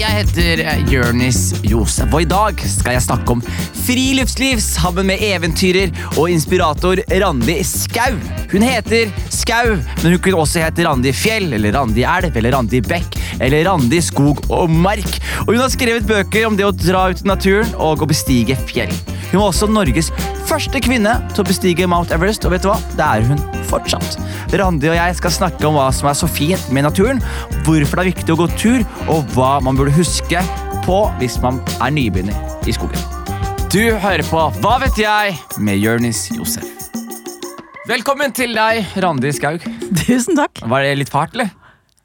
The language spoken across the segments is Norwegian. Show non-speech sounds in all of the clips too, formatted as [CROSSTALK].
jeg heter eh, Jørnis Josef, og i dag skal jeg snakke om friluftsliv sammen med eventyrer og inspirator Randi Skau. Hun heter Skau, men hun kunne også hete Randi Fjell, eller Randi Elv, eller Randi Bekk, eller Randi Skog og Mark. Og hun har skrevet bøker om det å dra ut i naturen og å bestige fjell. Hun var også Norges første kvinne til å bestige Mount Everest, og vet du hva? Det er hun fortsatt. Randi og jeg skal snakke om hva som er så fint med naturen, hvorfor det er viktig å gå tur, og hva man burde huske på hvis man er nybegynner i skogen. Du hører på Hva vet jeg? med Jørnis Josef. Velkommen til deg, Randi Skaug. Tusen takk. Var det litt fælt, eller?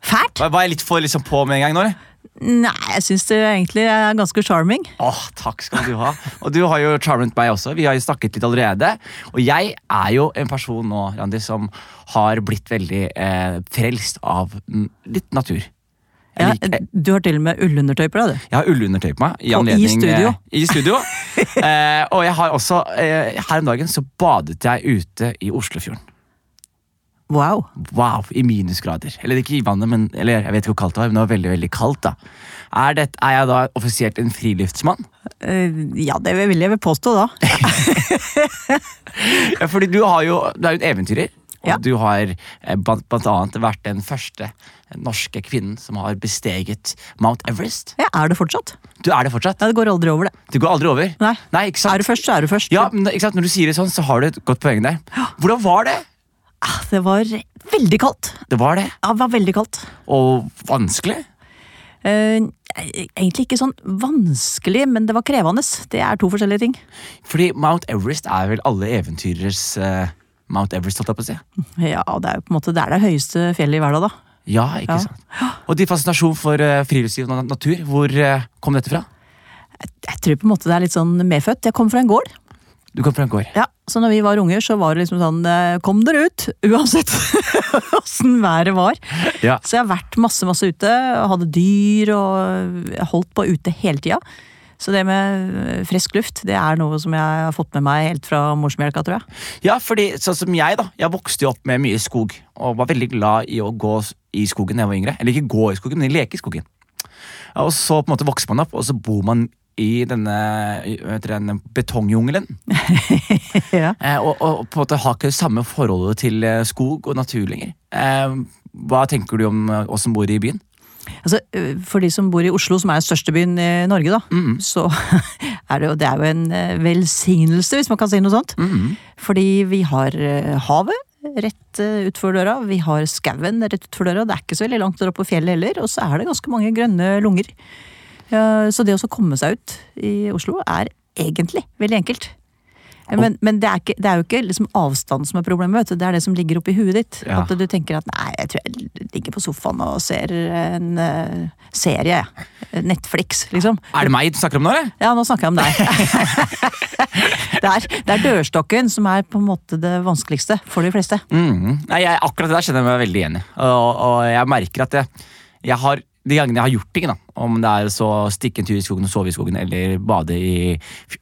Fælt? Var var jeg litt for liksom på med en gang nå, eller? Nei, jeg syns det egentlig er ganske charming. Åh, takk skal du ha. Og du har jo charmet meg også. Vi har jo snakket litt allerede. Og jeg er jo en person nå, Randi, som har blitt veldig eh, frelst av litt natur. Ja, du har til og med ullundertøy på deg, du. Jeg har ullundertøy på meg. I, Og i studio. eh, I studio. [LAUGHS] eh, og jeg har også eh, Her om dagen så badet jeg ute i Oslofjorden. Wow. Wow, I minusgrader. Eller ikke i vannet, men eller, jeg vet ikke hvor kaldt det var, men det var veldig veldig kaldt. da. Er, det, er jeg da offisielt en friluftsmann? Uh, ja, det vil jeg vel påstå, da. [LAUGHS] Ja, fordi du, har jo, du er jo en eventyrer. Og Ja. du har eh, blant, annet vært den første norske kvinnen som har besteget Mount Everest. Ja, er det fortsatt? Du er det fortsatt. Ja, det går aldri over, det. Det går aldri over. Nei. Nei, ikke sant? Er du først, så er du først. Ja, men? Når du sier det sånn, så har du et godt poeng der. Hvordan var det? Ah, Det var veldig kaldt. Det var det. Ja, det var veldig kaldt. Og vanskelig. Uh, egentlig ikke sånn vanskelig, men det var krevende. Det er to forskjellige ting. Fordi Mount Everest er vel alle eventyrers uh, Mount Everest, holdt jeg på å si. Ja, det er jo på en måte det er det høyeste fjellet i verden, da. Ja, ikke Ja. sant? Og din fascinasjon for uh, friluftsliv og natur, hvor kom dette fra? Jeg tror på en måte det er litt sånn medfødt. Jeg kom fra en gård. Du kom fra en gård. Ja, Så når vi var unger, så var det liksom sånn eh, Kom dere ut! [LAUGHS] Uansett åssen været var. Ja. Så jeg har vært masse, masse ute. Hadde dyr og holdt på ute hele tida. Så det med eh, frisk luft, det er noe som jeg har fått med meg helt fra morsmelka, tror jeg. Ja, fordi sånn som jeg da, jeg vokste jo opp med mye skog, og var veldig glad i å gå i skogen da jeg var yngre. Eller ikke gå i skogen, men leke i skogen. Ja, Og så på en måte vokser man opp, og så bor man i denne denne betongjungelen. [LAUGHS] Ja. Eh, og, og på en måte har ikke det samme forholdet til eh, skog og natur lenger. Eh, hva tenker du om eh, oss som bor i byen? Altså, eh, For de som bor i Oslo, som er den største byen i Norge, da, Mm. så [LAUGHS] er det jo, det er jo en velsignelse, hvis man kan si noe sånt. Mm. Fordi vi har havet rett utfor døra, vi har skauen rett utfor døra. Det er ikke så veldig langt opp på fjellet heller, og så er det ganske mange grønne lunger. Så det å komme seg ut i Oslo er egentlig veldig enkelt. Men, men det, er ikke, det er jo ikke liksom avstand som er problemet, vet du. det er det som ligger oppi huet ditt. Ja. At du tenker at nei, jeg tror jeg ligger på sofaen og ser en uh, serie. Netflix, liksom. Er det meg du snakker om nå, eller? Ja, nå snakker jeg om deg. [LAUGHS] det, er, det er dørstokken som er på en måte det vanskeligste for de fleste. Mhm. Nei, jeg, akkurat det der kjenner jeg meg veldig igjen i. Og, og jeg merker at jeg, jeg har de gangene jeg har gjort ting, da, om det er så stikke en tur i skogen og sove i skogen eller bade i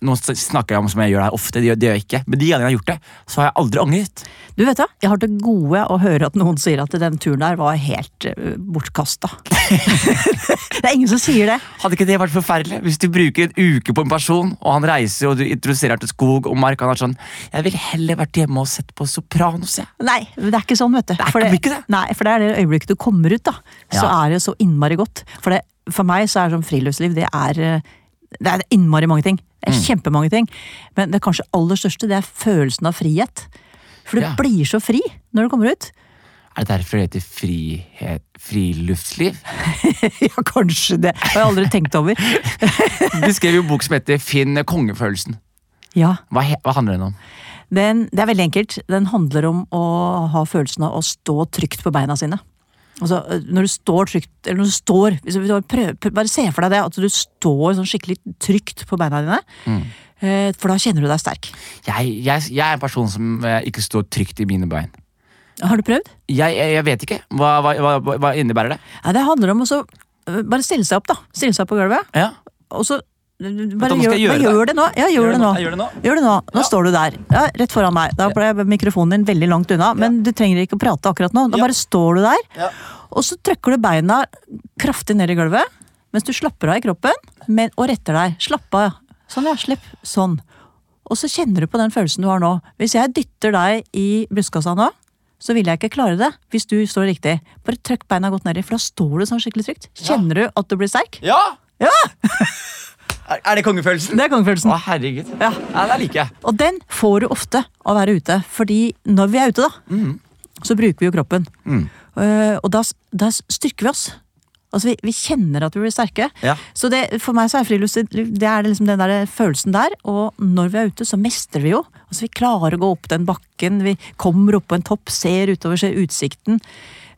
Nå snakker jeg om som jeg gjør det her ofte, det gjør, det gjør jeg ikke. Men de gangene jeg har gjort det, så har jeg aldri angret. Du vet da, Jeg har til gode å høre at noen sier at den turen der var helt uh, bortkasta. [LAUGHS] det er ingen som sier det. Hadde ikke det vært forferdelig? Hvis du bruker en uke på en person, og han reiser og du introduserer til skog og mark, han er sånn Jeg ville heller vært hjemme og sett på Sopranos, jeg. Nei, det er ikke sånn, vet du. er for det, ikke det? Nei, for det er det øyeblikket du kommer ut, da. Så Ja. er det så innmari godt. For, det, for meg så er sånn friluftsliv, det er uh, det er innmari mange ting. Det Mm. er kjempemange ting. Men det kanskje aller største, det er følelsen av frihet. For du Ja. blir så fri når du kommer ut. Er det derfor det heter frihet, friluftsliv? [LAUGHS] ja, kanskje det. Det har jeg aldri tenkt over. [LAUGHS] Du skrev jo bok som heter Finn kongefølelsen. Ja, Hva, hva handler den om? den, Det er veldig enkelt. Den handler om å ha følelsen av å stå trygt på beina sine. Altså, når du står trygt, eller når du står prøver, Bare se for deg det, at du står sånn skikkelig trygt på beina dine. Mm. For da kjenner du deg sterk. Jeg, jeg, jeg er en person som eh, ikke står trygt i mine bein. Har du prøvd? Jeg, jeg, vet ikke. Hva, hva, hva, hva innebærer det? Ja, det handler om å så, eh, bare stille seg opp, da. Stille seg opp på gulvet. Ja. Og så eh, bare gjør, gjøre bare det. gjør det nå. Ja, gjør, det nå. Gjør det nå. Gjør det nå. Nå står du der. Ja, rett foran meg. Da ble mikrofonen din veldig langt unna, men du trenger ikke å prate akkurat nå. Da Ja. bare står du der, Ja. og så trykker du beina kraftig ned i gulvet. mens du slapper av i kroppen men, og retter deg. Slapp av. Sånn, ja. Slipp. Sånn. Og så kjenner du på den følelsen du har nå. Hvis jeg dytter deg i brystkassa nå, så vil jeg ikke klare det hvis du står riktig. Bare trykk beina godt nedi, for da står du sånn skikkelig trygt. Kjenner du at du blir sterk? Ja! Ja! [LAUGHS] Er, er det kongefølelsen? Det er kongefølelsen. Å, herregud. Ja. ja, det liker jeg. Og den får du ofte av å være ute, fordi når vi er ute, da, så bruker vi jo kroppen. Mm. Eh, og da, da styrker vi oss. Altså vi, vi kjenner at vi blir sterke. Ja. Så det, for meg så er friluftsliv det er liksom den der følelsen der. Og når vi er ute, så mestrer vi jo. Altså Vi klarer å gå opp den bakken, vi kommer opp på en topp, ser utover, ser utsikten.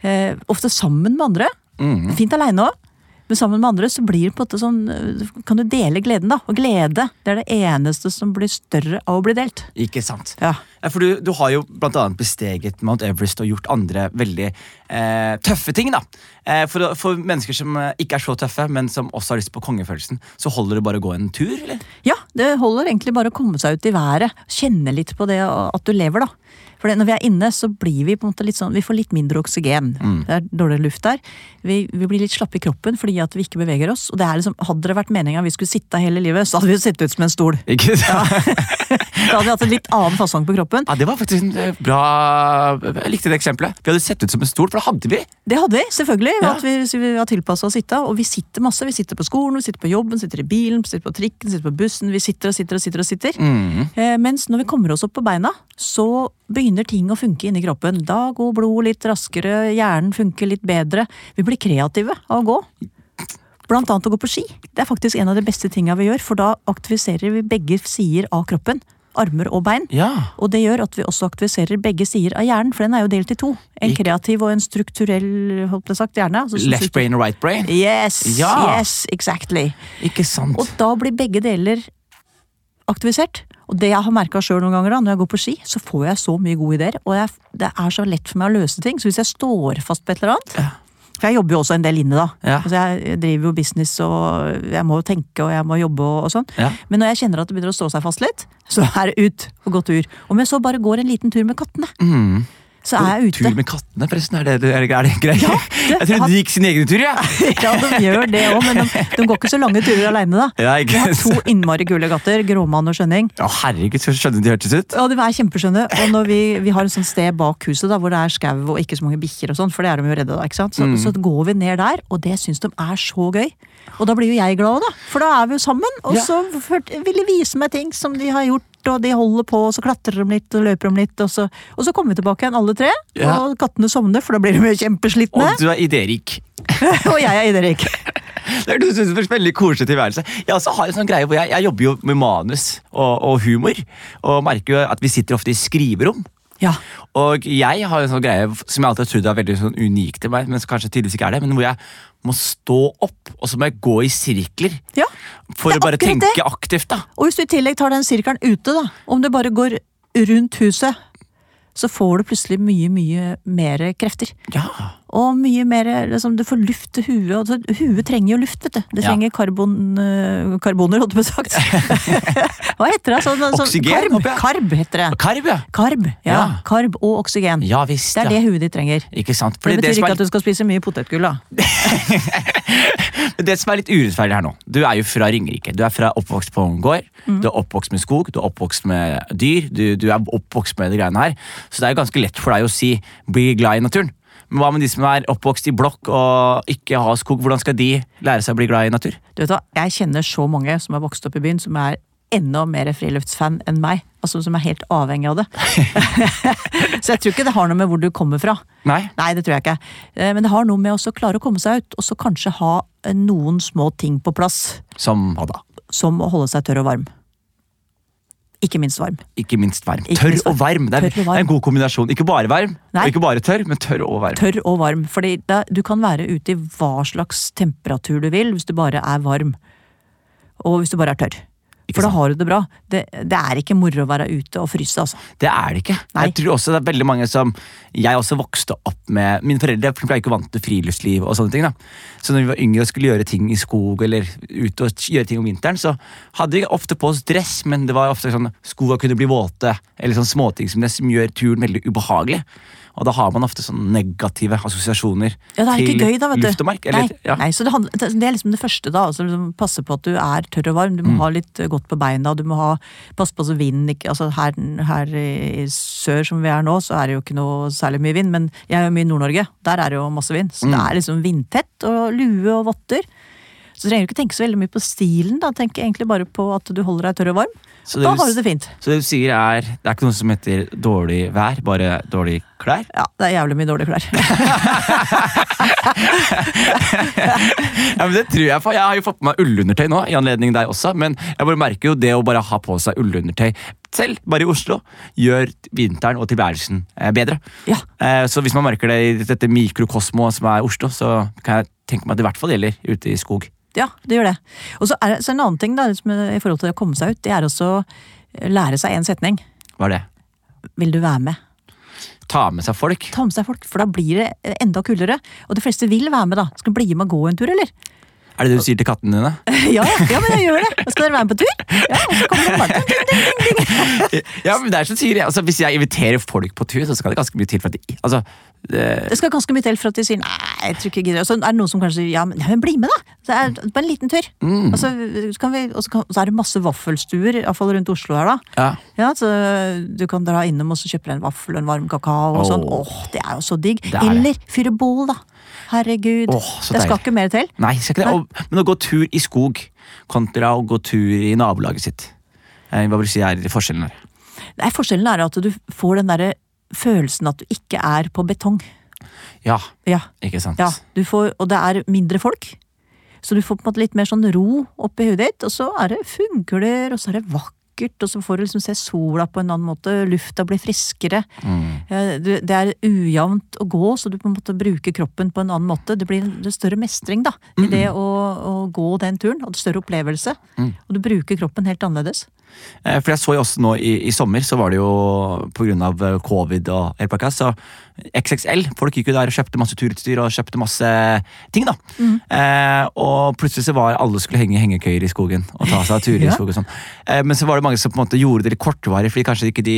Eh, ofte sammen med andre. Mm. Fint aleine òg. Men sammen med andre så blir det på en måte sånn eh, Kan du dele gleden, da? Og glede det er det eneste som blir større av å bli delt. Ikke sant. Ja. Ja, for du, du har jo blant annet besteget Mount Everest og gjort andre veldig eh, tøffe ting. da. Eh, for, for mennesker som eh, ikke er så tøffe, men som også har lyst på kongefølelsen, så holder det bare å gå en tur? eller? Ja, det holder egentlig bare å komme seg ut i været. Kjenne litt på det at du lever, da. For når vi er inne, så blir vi på en måte litt sånn, vi får litt mindre oksygen. Det er dårligere luft der. Vi, vi blir litt slappe i kroppen fordi at vi ikke beveger oss. Og det er liksom, Hadde det vært meninga vi skulle sitte hele livet, så hadde vi jo sett ut som en stol. Ikke sant? [LAUGHS] Da hadde vi hatt en litt annen fasong på kroppen. Ja, Det var faktisk en eh, bra Jeg likte det eksempelet. Vi hadde sett ut som en stol, for det hadde vi. Det hadde vi, selvfølgelig. Ja. At vi, vi har tilpassa å sitte. Og vi sitter masse. Vi sitter på skolen, vi sitter på jobben, sitter i bilen, sitter på trikken, sitter på bussen. Vi sitter og sitter og sitter. og sitter. Mm. Eh, mens når vi kommer oss opp på beina, så begynner ting å funke inni kroppen. Da går blodet litt raskere, hjernen funker litt bedre. Vi blir kreative av å gå. Blant annet å gå på ski. Det er faktisk en av de beste tinga vi gjør, for da aktiviserer vi begge sider av kroppen. Armer og bein. Ja. Og det gjør at vi også aktiviserer begge sider av hjernen, for den er jo delt i to. En kreativ og en strukturell, holdt jeg sagt, hjerne. Altså, Left brain og right brain. Yes, Ja. yes, exactly. Ikke sant? Og da blir begge deler aktivisert. Og det jeg har merka sjøl noen ganger, da, når jeg går på ski, så får jeg så mye gode ideer. Og jeg, det er så lett for meg å løse ting. Så hvis jeg står fast på et eller annet For jeg jobber jo også en del inne, da. Ja. Altså jeg driver jo business, og jeg må jo tenke og jeg må jobbe og, og sånn. Ja. Men når jeg kjenner at det begynner å stå seg fast litt, så er det ut og gå tur. Om jeg så bare går en liten tur med kattene, Mm. Så er jeg ute. Tur med kattene, forresten. Er det, er det, greit? Ja, [LAUGHS] jeg trodde de gikk sin egen tur, jeg. [LAUGHS] Ja, de gjør det òg, men de, de går ikke så lange turer aleine, da. Ja, Vi har to innmari kule katter, Gråmann og Skjønning. Å, herregud, så skjønner de hørtes ut. Ja, de er kjempeskjønne. Og når vi, vi har et sånt sted bak huset da, hvor det er skau og ikke så mange bikkjer, og sånn, for det er de jo redde da, ikke sant? Så, så går vi ned der, og det syns de er så gøy. Og da blir jo jeg glad òg, da. For da er vi jo sammen. Og Ja. så vil de vise meg ting som de har gjort, og de holder på, og så klatrer de litt og løper de litt, og så, og så kommer vi tilbake igjen alle tre. Ja. Og kattene sovner, for da blir de kjempeslitne. Og du er idérik. [LAUGHS] og jeg er idérik. Det er du synes det er veldig koselig tilværelse. Jeg også har en sånn greie hvor jeg, jeg jobber jo med manus og, og humor, og merker jo at vi sitter ofte i skriverom. Ja. Og jeg har en sånn greie som jeg alltid har trodd er veldig sånn unik til meg, men som kanskje tydeligvis ikke er det, men hvor jeg må stå opp, og så må jeg gå i sirkler. ja. For å bare tenke det. aktivt, da. Og hvis du i tillegg tar den sirkelen ute, da, om du bare går rundt huset, så får du plutselig mye, mye mer krefter. Ja. Og mye mer liksom, Du får luft til huet. Altså, huet trenger jo luft, vet du. Det Ja. trenger karbon, øh, karboner, holdt jeg på sagt. [LAUGHS] Hva heter det? Sånn, sånn, Oksygen, karb, karb heter det. Karb, ja. Karb, ja. Ja. Karb og oksygen. Ja visst. Det er det huet ditt trenger. Ikke sant? Fordi det det, betyr som ikke er, at du skal spise mye potetgull, da. [LAUGHS] det som er litt urettferdig her nå Du er jo fra Ringerike. Du er fra oppvokst på en gård. Mm. Du er oppvokst med skog, du er oppvokst med dyr. Du, du er oppvokst med de greiene her. Så det er jo ganske lett for deg å si 'bli glad i naturen'. Men hva med de som er oppvokst i blokk og ikke har skog? Hvordan skal de lære seg å bli glad i natur? Du vet hva, Jeg kjenner så mange som er vokst opp i byen, som er enda mer friluftsfan enn meg. Altså Som er helt avhengig av det. [LAUGHS] så jeg tror ikke det har noe med hvor du kommer fra. Nei? Nei, det tror jeg ikke. Eh, Men det har noe med å klare å komme seg ut, og så kanskje ha eh, noen små ting på plass. Som hva da? Som å holde seg tørr og varm. Ikke minst varm. Ikke minst varm. Ikke Tørr minst og varm. Det er, og varm. det er en god kombinasjon. Ikke bare varm, Nei. og ikke bare tørr, men tørr og varm. Tørr og varm. Fordi da, du kan være ute i hva slags temperatur du vil, hvis du bare er varm. Og hvis du bare er tørr. For da har du det bra. Det, det er ikke moro å være ute og fryse, altså. Det er det ikke. Nei. Jeg tror også det er veldig mange som Jeg også vokste opp med Mine foreldre for er ikke vant til friluftsliv. og sånne ting da. Så når vi var yngre og skulle gjøre ting i skog eller ute og gjøre ting om vinteren, så hadde vi ofte på oss dress, men det var ofte sånn skoa kunne bli våte, eller sånn småting som det som gjør turen veldig ubehagelig. Og da har man ofte sånne negative assosiasjoner Ja, det til gøy da, vet du. luft og mark. Eller, nei, ja. nei, så det, handler, det er liksom det første, da. Altså, liksom, passe på at du er tørr og varm. Du Mm. må ha litt eh, godt på beina. Du må ha, passe på så vinden ikke altså her, her i sør som vi er nå, så er det jo ikke noe særlig mye vind. Men jeg er jo mye i Nord-Norge. Der er det jo masse vind. Så det Mm. er liksom vindtett og lue og votter. Så trenger du ikke tenke så veldig mye på stilen. da, Tenk egentlig bare på at du holder deg tørr og varm. Så Da det, har du det fint. så det du sier er Det er ikke noe som heter dårlig vær, bare dårlig klær? Ja, det er jævlig mye dårlige klær. [LAUGHS] Ja, men Det tror jeg på. Jeg har jo fått på meg ullundertøy nå, i anledning deg også. Men jeg bare merker jo det å bare ha på seg ullundertøy selv, bare i Oslo, gjør vinteren og tilværelsen eh, bedre. Ja, Eh, Så hvis man merker det i dette mikrokosmoet som er Oslo, så kan jeg tenke meg at det i hvert fall gjelder ute i skog. Ja, det gjør det. Og så er det en annen ting da, i forhold til å komme seg ut, det er også å lære seg en setning. Hva er det? Vil du være med? Ta med seg folk. Ta med seg folk, for da blir det enda kulere. Og de fleste vil være med, da. Skal du bli med og gå en tur, eller? Er det det du sier til kattene dine? [LAUGHS] Ja, ja, men jeg gjør det. Skal dere være med på tur? Ja, og så kommer de bare ding, ding, ding, ding, ding. Ja, men det er som sier, altså, Hvis jeg inviterer folk på tur, så skal det ganske mye til for at de altså, det, Det skal ganske mye til for at de sier nei, jeg tror ikke jeg gidder. Og så er det noen som kanskje sier ja, men, ja, men bli med, da! Det er bare en liten tur. Og så, kan vi, og så, kan, så er det masse vaffelstuer, iallfall rundt Oslo her, da. ja. Ja, så Du kan dra innom og så kjøpe deg en vaffel og en varm kakao. og sånn. Åh. oh, Det er jo så digg. Det er det. Eller fyre bål, da. Herregud. Åh, det skal ikke mer til. Nei, skal ikke det. Og, men å gå tur i skog kontra å gå tur i nabolaget sitt. Eh, Hva vil du si er forskjellen her? Nei, Forskjellen er at du får den derre følelsen at du ikke er på betong. Ja, Ja, ikke sant? ja. Du får, og det er mindre folk. Så du får på en måte litt mer sånn ro oppi hodet ditt, og så er det fugler, og så er det vakkert, og så får du liksom se sola på en annen måte, lufta blir friskere. Mm. Eh, Det er ujevnt å gå, så du på en måte bruker kroppen på en annen måte. Det blir en større mestring da, i det å, å gå den turen, og det større opplevelse. Og du bruker kroppen helt annerledes. Eh, For jeg så jo også nå i, i sommer, så var det jo av eh, covid og pakka, så XXL, folk gikk jo der og kjøpte masse turutstyr og kjøpte masse ting, da. Eh, og plutselig så var alle skulle henge hengekøyer i skogen og ta seg turer [LAUGHS] Ja. i skogen og sånn. Eh, men så var det mange som på en måte gjorde det litt kortvarig, fordi kanskje ikke de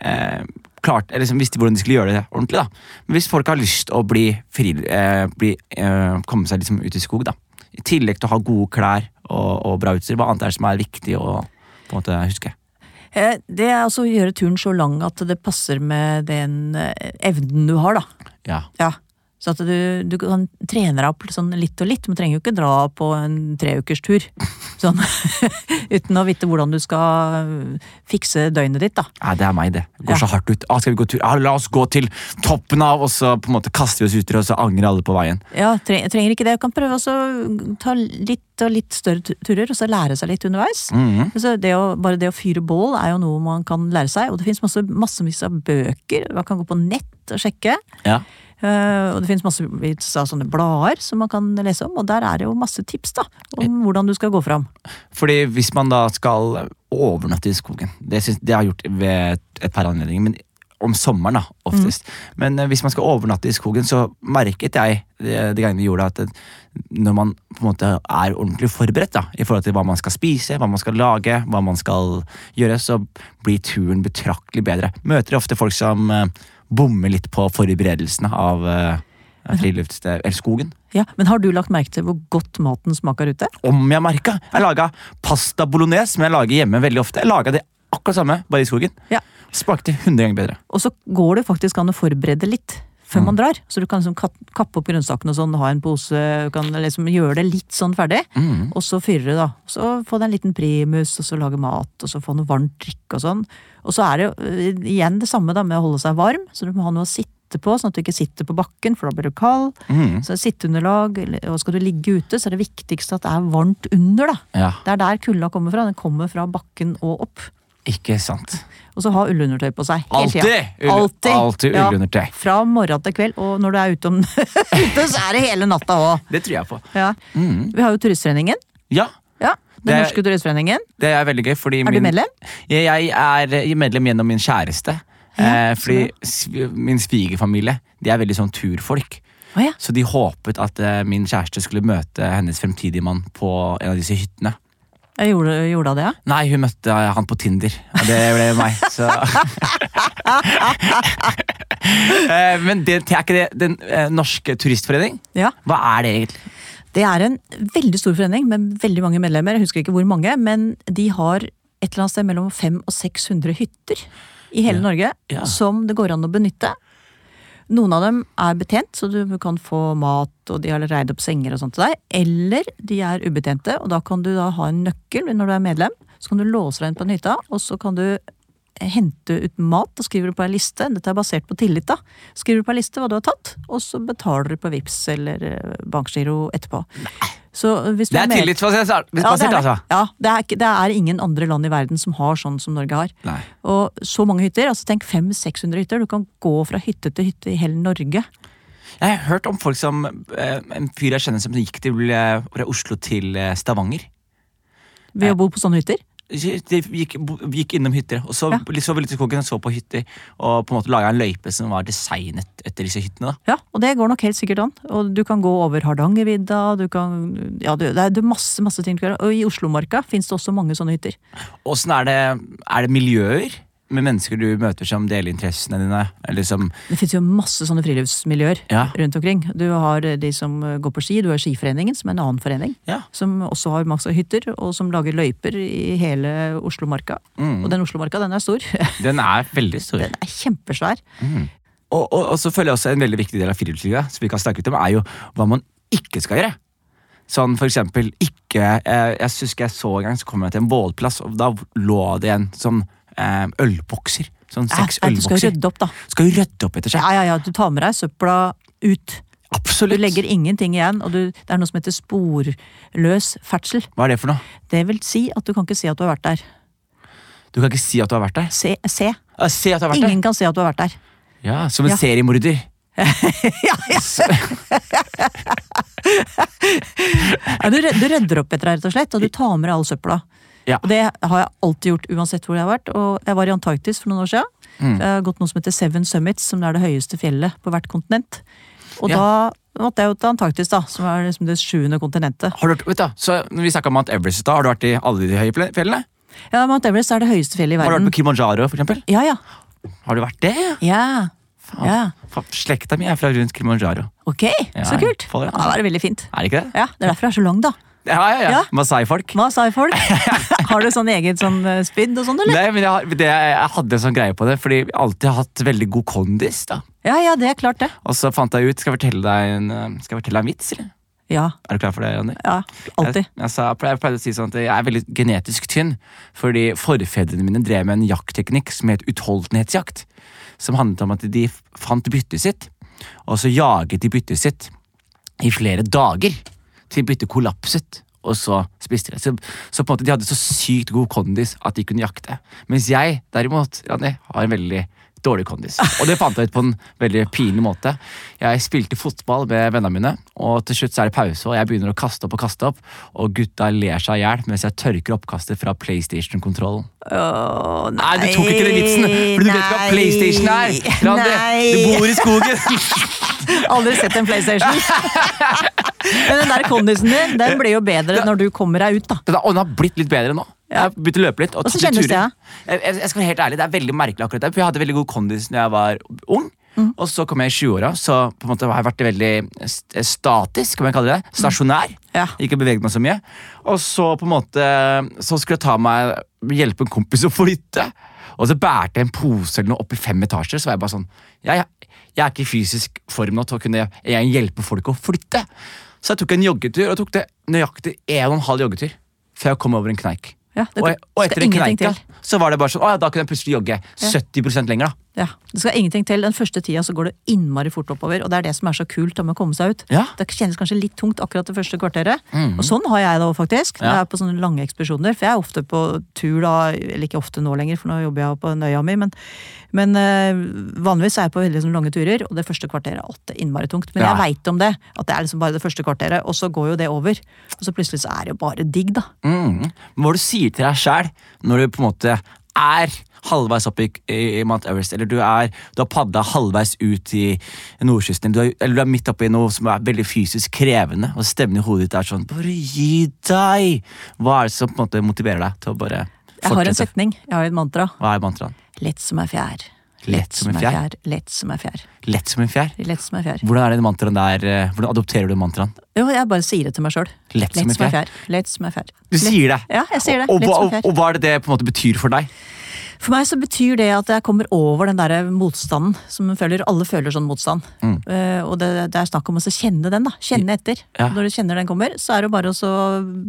eh, klart, eller liksom visste hvordan de skulle gjøre det ordentlig. da. Men hvis folk har lyst å bli fri, eh, bli, eh, komme seg liksom ut i skog, da. I tillegg til å ha gode klær og, og bra utstyr, hva annet er det som er viktig å på en måte huske? Eh, Det er altså å gjøre turen så lang at det passer med den eh, evnen du har, da. Ja. Ja. Så at du, du kan trene deg opp sånn litt og litt, men trenger jo ikke dra på en treukerstur. Sånn, [LAUGHS] uten å vite hvordan du skal fikse døgnet ditt, da. Nei, det er meg, det. Går Ja. så hardt ut. Ah, skal vi gå tur? Ah, la oss gå til toppen av, og så på en måte kaster vi oss uti, og så angrer alle på veien. Ja, tre, trenger ikke det. Du kan prøve å ta litt og litt større turer, og så lære seg litt underveis. Mhm. Altså det å, bare det å fyre bål er jo noe man kan lære seg, og det finnes masse, av bøker. Man kan gå på nett og sjekke. Ja. Eh, og det finnes massevis av sånne blader som man kan lese om, og der er det jo masse tips da, om hvordan du skal gå fram. Fordi hvis man da skal overnatte i skogen, det, synes, det har jeg gjort ved et par anledninger, men om sommeren da, oftest. Men eh, hvis man skal overnatte i skogen, så merket jeg det, det gangen vi gjorde at når man på en måte er ordentlig forberedt da, i forhold til hva man skal spise, hva man skal lage, hva man skal gjøre, så blir turen betraktelig bedre. Møter ofte folk som eh, bommer litt på forberedelsene av uh, friluftssted, eller skogen. Ja, Men har du lagt merke til hvor godt maten smaker ute? Om jeg merka! Jeg laga pasta bolognese, som jeg lager hjemme veldig ofte. Jeg laga det akkurat samme, bare i skogen. Ja. Smakte 100 ganger bedre. Og så går det faktisk an å forberede litt før man drar. Så du kan liksom kappe opp grønnsakene og sånn, ha en pose, du kan liksom gjøre det litt sånn ferdig. Mm. Og så fyrer du, da. Så få deg en liten primus, og så lage mat, og så få noe varmt drikk og sånn. Og så er det jo øh, igjen det samme da med å holde seg varm, så du må ha noe å sitte på, sånn at du ikke sitter på bakken, for da blir du kald. Mm. Så sitteunderlag, og skal du ligge ute, så er det viktigste at det er varmt under, da. Ja, Det er der kulda kommer fra. Den kommer fra bakken og opp. Ikke sant. Og så ha ullundertøy på seg. Alltid! Alltid, ullundertøy. Ja. Fra morgen til kveld, og når du er ute, om, [LAUGHS] ute så er det hele natta òg. Det tror jeg på. Ja. Mm. Vi har jo Turistforeningen. Ja, Ja, Den Det norske turistforeningen. det er veldig gøy, fordi Er du medlem? Jeg, er medlem gjennom min kjæreste. Ja, eh, fordi sånn. min svigerfamilie de er veldig sånn turfolk. Oh, ja. Så de håpet at eh, min kjæreste skulle møte hennes fremtidige mann på en av disse hyttene. Jeg gjorde, gjorde det, ja. Nei, hun møtte han på Tinder. Og det ble meg, så [LAUGHS] Eh, Men det, er ikke det den eh, norske turistforening? ja. Hva er det egentlig? Det er en veldig stor forening med veldig mange medlemmer. Jeg husker ikke hvor mange, men de har et eller annet sted mellom 500 og 600 hytter i hele Norge Ja. som det går an å benytte. Noen av dem er betjent, så du kan få mat, og de har reid opp senger og sånt til deg. Eller de er ubetjente, og da kan du da ha en nøkkel når du er medlem. Så kan du låse deg inn på en hytta, og så kan du hente ut mat og skriver du på en liste. Dette er basert på tillit, da. Skriver du på en liste hva du har tatt, og så betaler du på VIPS eller eh, bankgiro etterpå. Så hvis du Det er med- tillitsbasert, ja, det er, altså. Ja, det er, det er ingen andre land i verden som har sånn som Norge har. Nei. Og så mange hytter. altså Tenk 500-600 hytter. Du kan gå fra hytte til hytte i hele Norge. Jeg har hørt om folk som eh, En fyr jeg kjenner som gikk til eh, fra Oslo til eh, Stavanger. Ved å bo på sånne hytter. De gikk, gikk innom hytter, og så, Ja. så litt i skogen og så på hytter. Og på en måte laga en løype som var designet etter disse hyttene. da Ja, og det går nok helt sikkert an. Og du kan gå over Hardangervidda, du kan Ja, det er masse, masse ting du kan gjøre. Og i Oslomarka fins det også mange sånne hytter. Åssen er det Er det miljøer med mennesker du møter som deler interessene dine? Eller som Det fins jo masse sånne friluftsmiljøer Ja. rundt omkring. Du har de som går på ski, du har Skiforeningen, som er en annen forening. Ja. Som også har masse hytter, og som lager løyper i hele Oslomarka. Mm. Og den Oslomarka, den er stor. [LAUGHS] Den er veldig stor. Den er kjempesvær. Og, og, og så føler jeg også en veldig viktig del av friluftslivet som vi kan snakke ut om, er jo hva man ikke skal gjøre. Sånn for eksempel ikke Jeg, Jeg husker jeg så en gang så kom jeg til en bålplass, og da lå det en sånn eh, ølbokser. Sånn seks ølbokser. du skal jo rydde opp, da. Skal jo rydde opp etter seg. Ja, ja, ja, du tar med deg søpla ut. Du legger ingenting igjen, og du, det er noe som heter sporløs ferdsel. Hva er det for noe? Det vil si at du kan ikke si at du har vært der. Du kan ikke si at du har vært der. Se, se. Ah, se at du har vært Ingen kan se at du har vært der. der. Ja, Som en Ja. seriemorder. [LAUGHS] ja, ja. [LAUGHS] ja, du, du rydder opp etter deg, rett og slett, og du tar med deg all søpla. Ja. Og det har jeg alltid gjort, uansett hvor jeg har vært. Og jeg var i Antarktis for noen år siden. Mm. Jeg har gått noe som heter Seven Summits, som er det høyeste fjellet på hvert kontinent. Og Ja. da måtte jeg jo til Antarktis, da, som er liksom det sjuende kontinentet. Har du, hørt- vet du, så når Vi snakka om Mount Everest da. Har du vært i alle de høye fjellene? Ja, Mount Everest er det høyeste fjellet i verden. Har du vært på Kilimanjaro, for eksempel? Ja, ja. Har du vært det? Ja. Faen. ja. Faen, Slekta mi er fra rundt Kilimanjaro. Ok, Ja, så kult. Ja, det var veldig fint. Er det ikke det? Ja, Det er derfor jeg er så lang, da. Ja, ja, ja. Ja. Masai-folk. Masai-folk. [LAUGHS] Har du sånn eget sånn eh, spyd og sånn, eller? Nei, men jeg, har, det, jeg hadde en sånn greie på det, fordi jeg alltid har hatt veldig god kondis. da. Ja, ja, det er klart det. Og så fant jeg ut Skal jeg fortelle deg en, eh, skal jeg fortelle deg en vits, eller? Ja, Er du klar for det, Janne? ja, alltid. Jeg, jeg, jeg pleide å si sånn at jeg er veldig genetisk tynn, fordi forfedrene mine drev med en jaktteknikk som het utholdenhetsjakt. Som handlet om at de fant byttet sitt, og så jaget de byttet sitt i flere dager til byttet kollapset. Og så spiste de. Så, så på en måte de hadde så sykt god kondis at de kunne jakte. Mens jeg derimot Janne, har en veldig dårlig kondis. Og det fant jeg ut på en veldig pinlig måte. Jeg spilte fotball med vennene mine, og til slutt så er det pause, og jeg begynner å kaste opp og kaste opp, og gutta ler seg i hjel mens jeg tørker oppkastet fra PlayStation-kontrollen. Åh, Nei, nei, du tok ikke den vitsen! For du vet ikke hva PlayStation er! Randi. Du bor i skogen! [LAUGHS] Aldri sett en PlayStation. Men den der kondisen din, den blir jo bedre når du kommer deg ut, da. Den har- Og den har blitt litt bedre nå. Jeg har begynt å løpe litt. og Hvordan kjennes det. Jeg, jeg, skal være helt ærlig, Det er veldig merkelig, akkurat det. For jeg hadde veldig god kondis da jeg var ung. Mm. Og så kom jeg i 20-åra, så på en måte har jeg vært veldig statisk, kan man kalle det. Stasjonær. Ja. Ikke beveget meg så mye. Og så på en måte Så skulle jeg ta meg hjelpe en kompis å flytte. Og så bærte jeg en pose eller noe opp i fem etasjer. Så var jeg bare sånn Jeg, jeg er ikke i fysisk form nå til å kunne jeg hjelpe folk å flytte. Så jeg tok en joggetur, og tok det nøyaktig en og en halv joggetur før jeg kom over en kneik. Ja, det Og, og etter den kneik så var det bare sånn, å ja, da kunne jeg plutselig jogge 70 lenger. da. Ja, Det skal ingenting til. Den første tida så går det innmari fort oppover, og det er det som er så kult om med å komme seg ut. Ja. Det kjennes kanskje litt tungt akkurat det første kvarteret. Og sånn har jeg det òg, faktisk. Når Ja. jeg er på sånne lange ekspedisjoner. For jeg er ofte på tur da, eller ikke ofte nå lenger, for nå jobber jeg på Nøya mi, men, men øh, vanligvis er jeg på veldig sånne lange turer, og det første kvarteret er alltid innmari tungt. Men Ja. jeg veit om det, at det er liksom bare det første kvarteret, og så går jo det over. Og så plutselig så er det jo bare digg, da. Mm. Hva du sier til deg sjæl når du på en måte er halvveis opp i, i Mount Everest, eller du, er, du har padla halvveis ut i nordkysten, du er, eller du er midt oppi noe som er veldig fysisk krevende, og stemmen i hodet ditt er sånn Bare gi deg! Hva er det som på en måte motiverer deg til å bare fortsette? Jeg har en setning, jeg har et mantra. Hva er mantraen? Lett som ei fjær. Lett som en fjær? Lett som en fjær. Lett som en fjær? Lett som en fjær. Hvordan er det mantraen der, eh, hvordan adopterer du mantraen? Jo, jeg bare sier det til meg sjøl. Lett som en fjær? Lett som en fjær. Du sier det? Ja, jeg sier det. Og, Lett og, ei og hva er det det på en måte betyr for deg? For meg så betyr det at jeg kommer over den der motstanden som man føler, alle føler sånn motstand. Eh, og det, det er snakk om å kjenne den, da. Kjenne etter. Ja. Når du kjenner den kommer, så er det bare å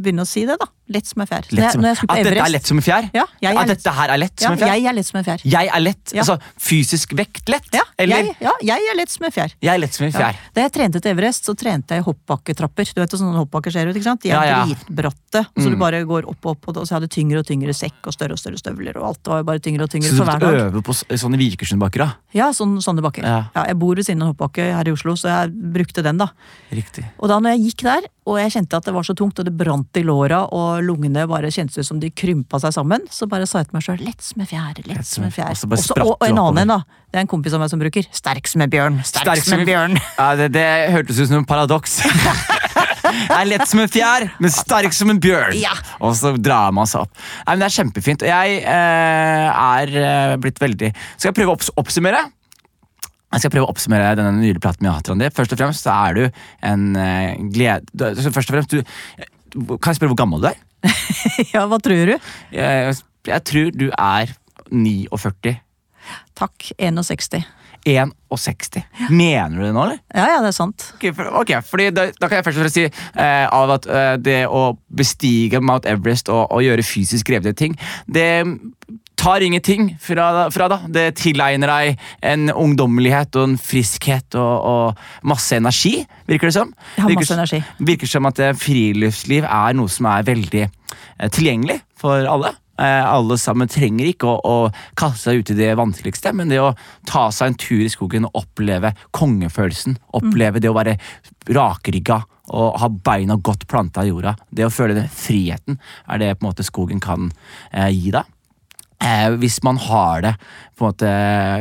begynne å si det, da. Lett som en fjær. Som, at dette er lett som en fjær? Ja, at lett- dette her er lett som en fjær? jeg er lett som en fjær. Jeg er lett. Altså fysisk vekt lett? Ja, Eller jeg, ja, jeg er lett som en fjær. jeg er lett som en fjær. Da jeg trente til Everest, så trente jeg hoppbakketrapper. Du vet hvordan hoppbakker ser ut? ikke sant? De er dritbratte. og Så du bare går opp og opp, og så hadde jeg tyngre og tyngre sekk og større og større støvler. Og alt var jo bare tyngre og tyngre Så for du hver dag. øver på sånne Vikersundbakker? Ja, sånn, sånne bakker. Ja. Ja. jeg bor ved siden av en hoppbakke her i Oslo, så jeg brukte den, da. Riktig. Og da når jeg gikk der, og jeg kjente at det var så tungt, og det brant i låra, og lungene bare kjentes ut som de krympa seg sammen, så bare sa jeg til meg sjøl lett som en fjær, lett som en fjær. Og så og, og en annen en, da. Det er en kompis av meg som bruker sterk som en bjørn. Sterk, som en bjørn. Ja, det, det hørtes ut som en paradoks. [LAUGHS] Er lett som en fjær, men sterk som en bjørn. Ja. Og så drar man seg opp. Nei, men Det er kjempefint. Og jeg eh, er eh, blitt veldig Skal jeg prøve å opps oppsummere? Jeg skal prøve å oppsummere denne nylige platen har hatt. Først og fremst så er du en eh, glede... Først og fremst, du, kan jeg spørre hvor gammel du er? [LAUGHS] ja, hva tror du? Jeg, jeg tror du er 49. Takk, 61. 61. Mener du det nå, eller? Ja, ja, det er sant. Ok, for, okay, fordi da, da kan jeg først og fremst si eh, av at eh, det å bestige Mount Everest og, og gjøre fysisk krevende ting, det tar ingenting fra, fra da. Det tilegner deg en ungdommelighet og en friskhet og, og masse energi, virker det som. Jeg har Virker masse energi. Virker som at eh, friluftsliv er noe som er veldig eh, tilgjengelig for alle. Eh, alle sammen trenger ikke å, å kaste seg ut i det vanskeligste, men det å ta seg en tur i skogen og oppleve kongefølelsen, oppleve det å være rakrygga og ha beina godt planta i jorda, det å føle den friheten, er det på en måte skogen kan eh, gi deg. Eh, hvis man har det på en måte,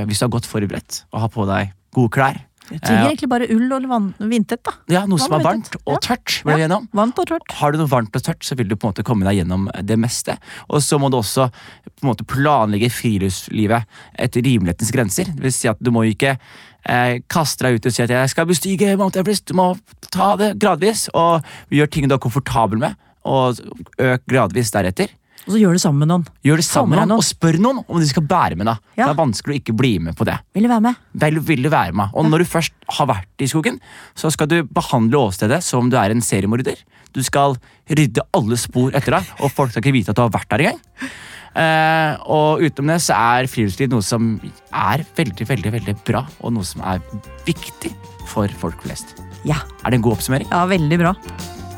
Hvis du er godt forberedt og har på deg gode klær, Jeg trenger egentlig bare ull og vann- vindtett, da. ja, noe som er varmt og Ja. tørt, Ja. vi enige om. Varmt og tørt. Har du noe varmt og tørt, så vil du på en måte komme deg gjennom det meste. Og så må du også på en måte planlegge friluftslivet etter rimelighetens grenser. Det vil si at du må ikke eh, kaste deg ut og si at jeg skal bestige Mount Everest. Du må ta det gradvis, og gjøre ting du er komfortabel med, og øk gradvis deretter. Og så gjør det sammen med noen. Gjør det sammen med noen, noen. og spør noen om de skal bære med deg. Ja. Det er vanskelig å ikke bli med på det. Vil du være med? Vel, vil du være med? Og når du først har vært i skogen, så skal du behandle åstedet som om du er en seriemorder. Du skal rydde alle spor etter deg, og folk skal ikke vite at du har vært der engang. Eh, og utenom det så er friluftsliv noe som er veldig, veldig, veldig bra, og noe som er viktig for folk flest. Ja. Er det en god oppsummering? Ja, veldig bra.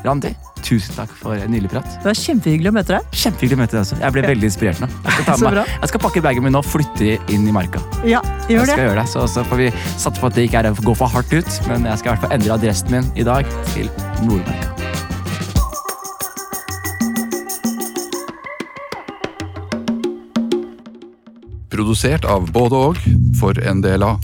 Randi, tusen takk for en nydelig prat. Det var kjempehyggelig å møte deg. Kjempehyggelig å møte deg også. Jeg ble veldig inspirert nå. Jeg skal, ta [LAUGHS] med, jeg skal pakke bagen min og flytte inn i marka. Ja, gjør Jeg skal det. gjøre det, så, så får vi satse på at det ikke er å gå for hardt ut, men jeg skal i hvert fall endre adressen min i dag til Nordmarka. Produsert av både og for en del av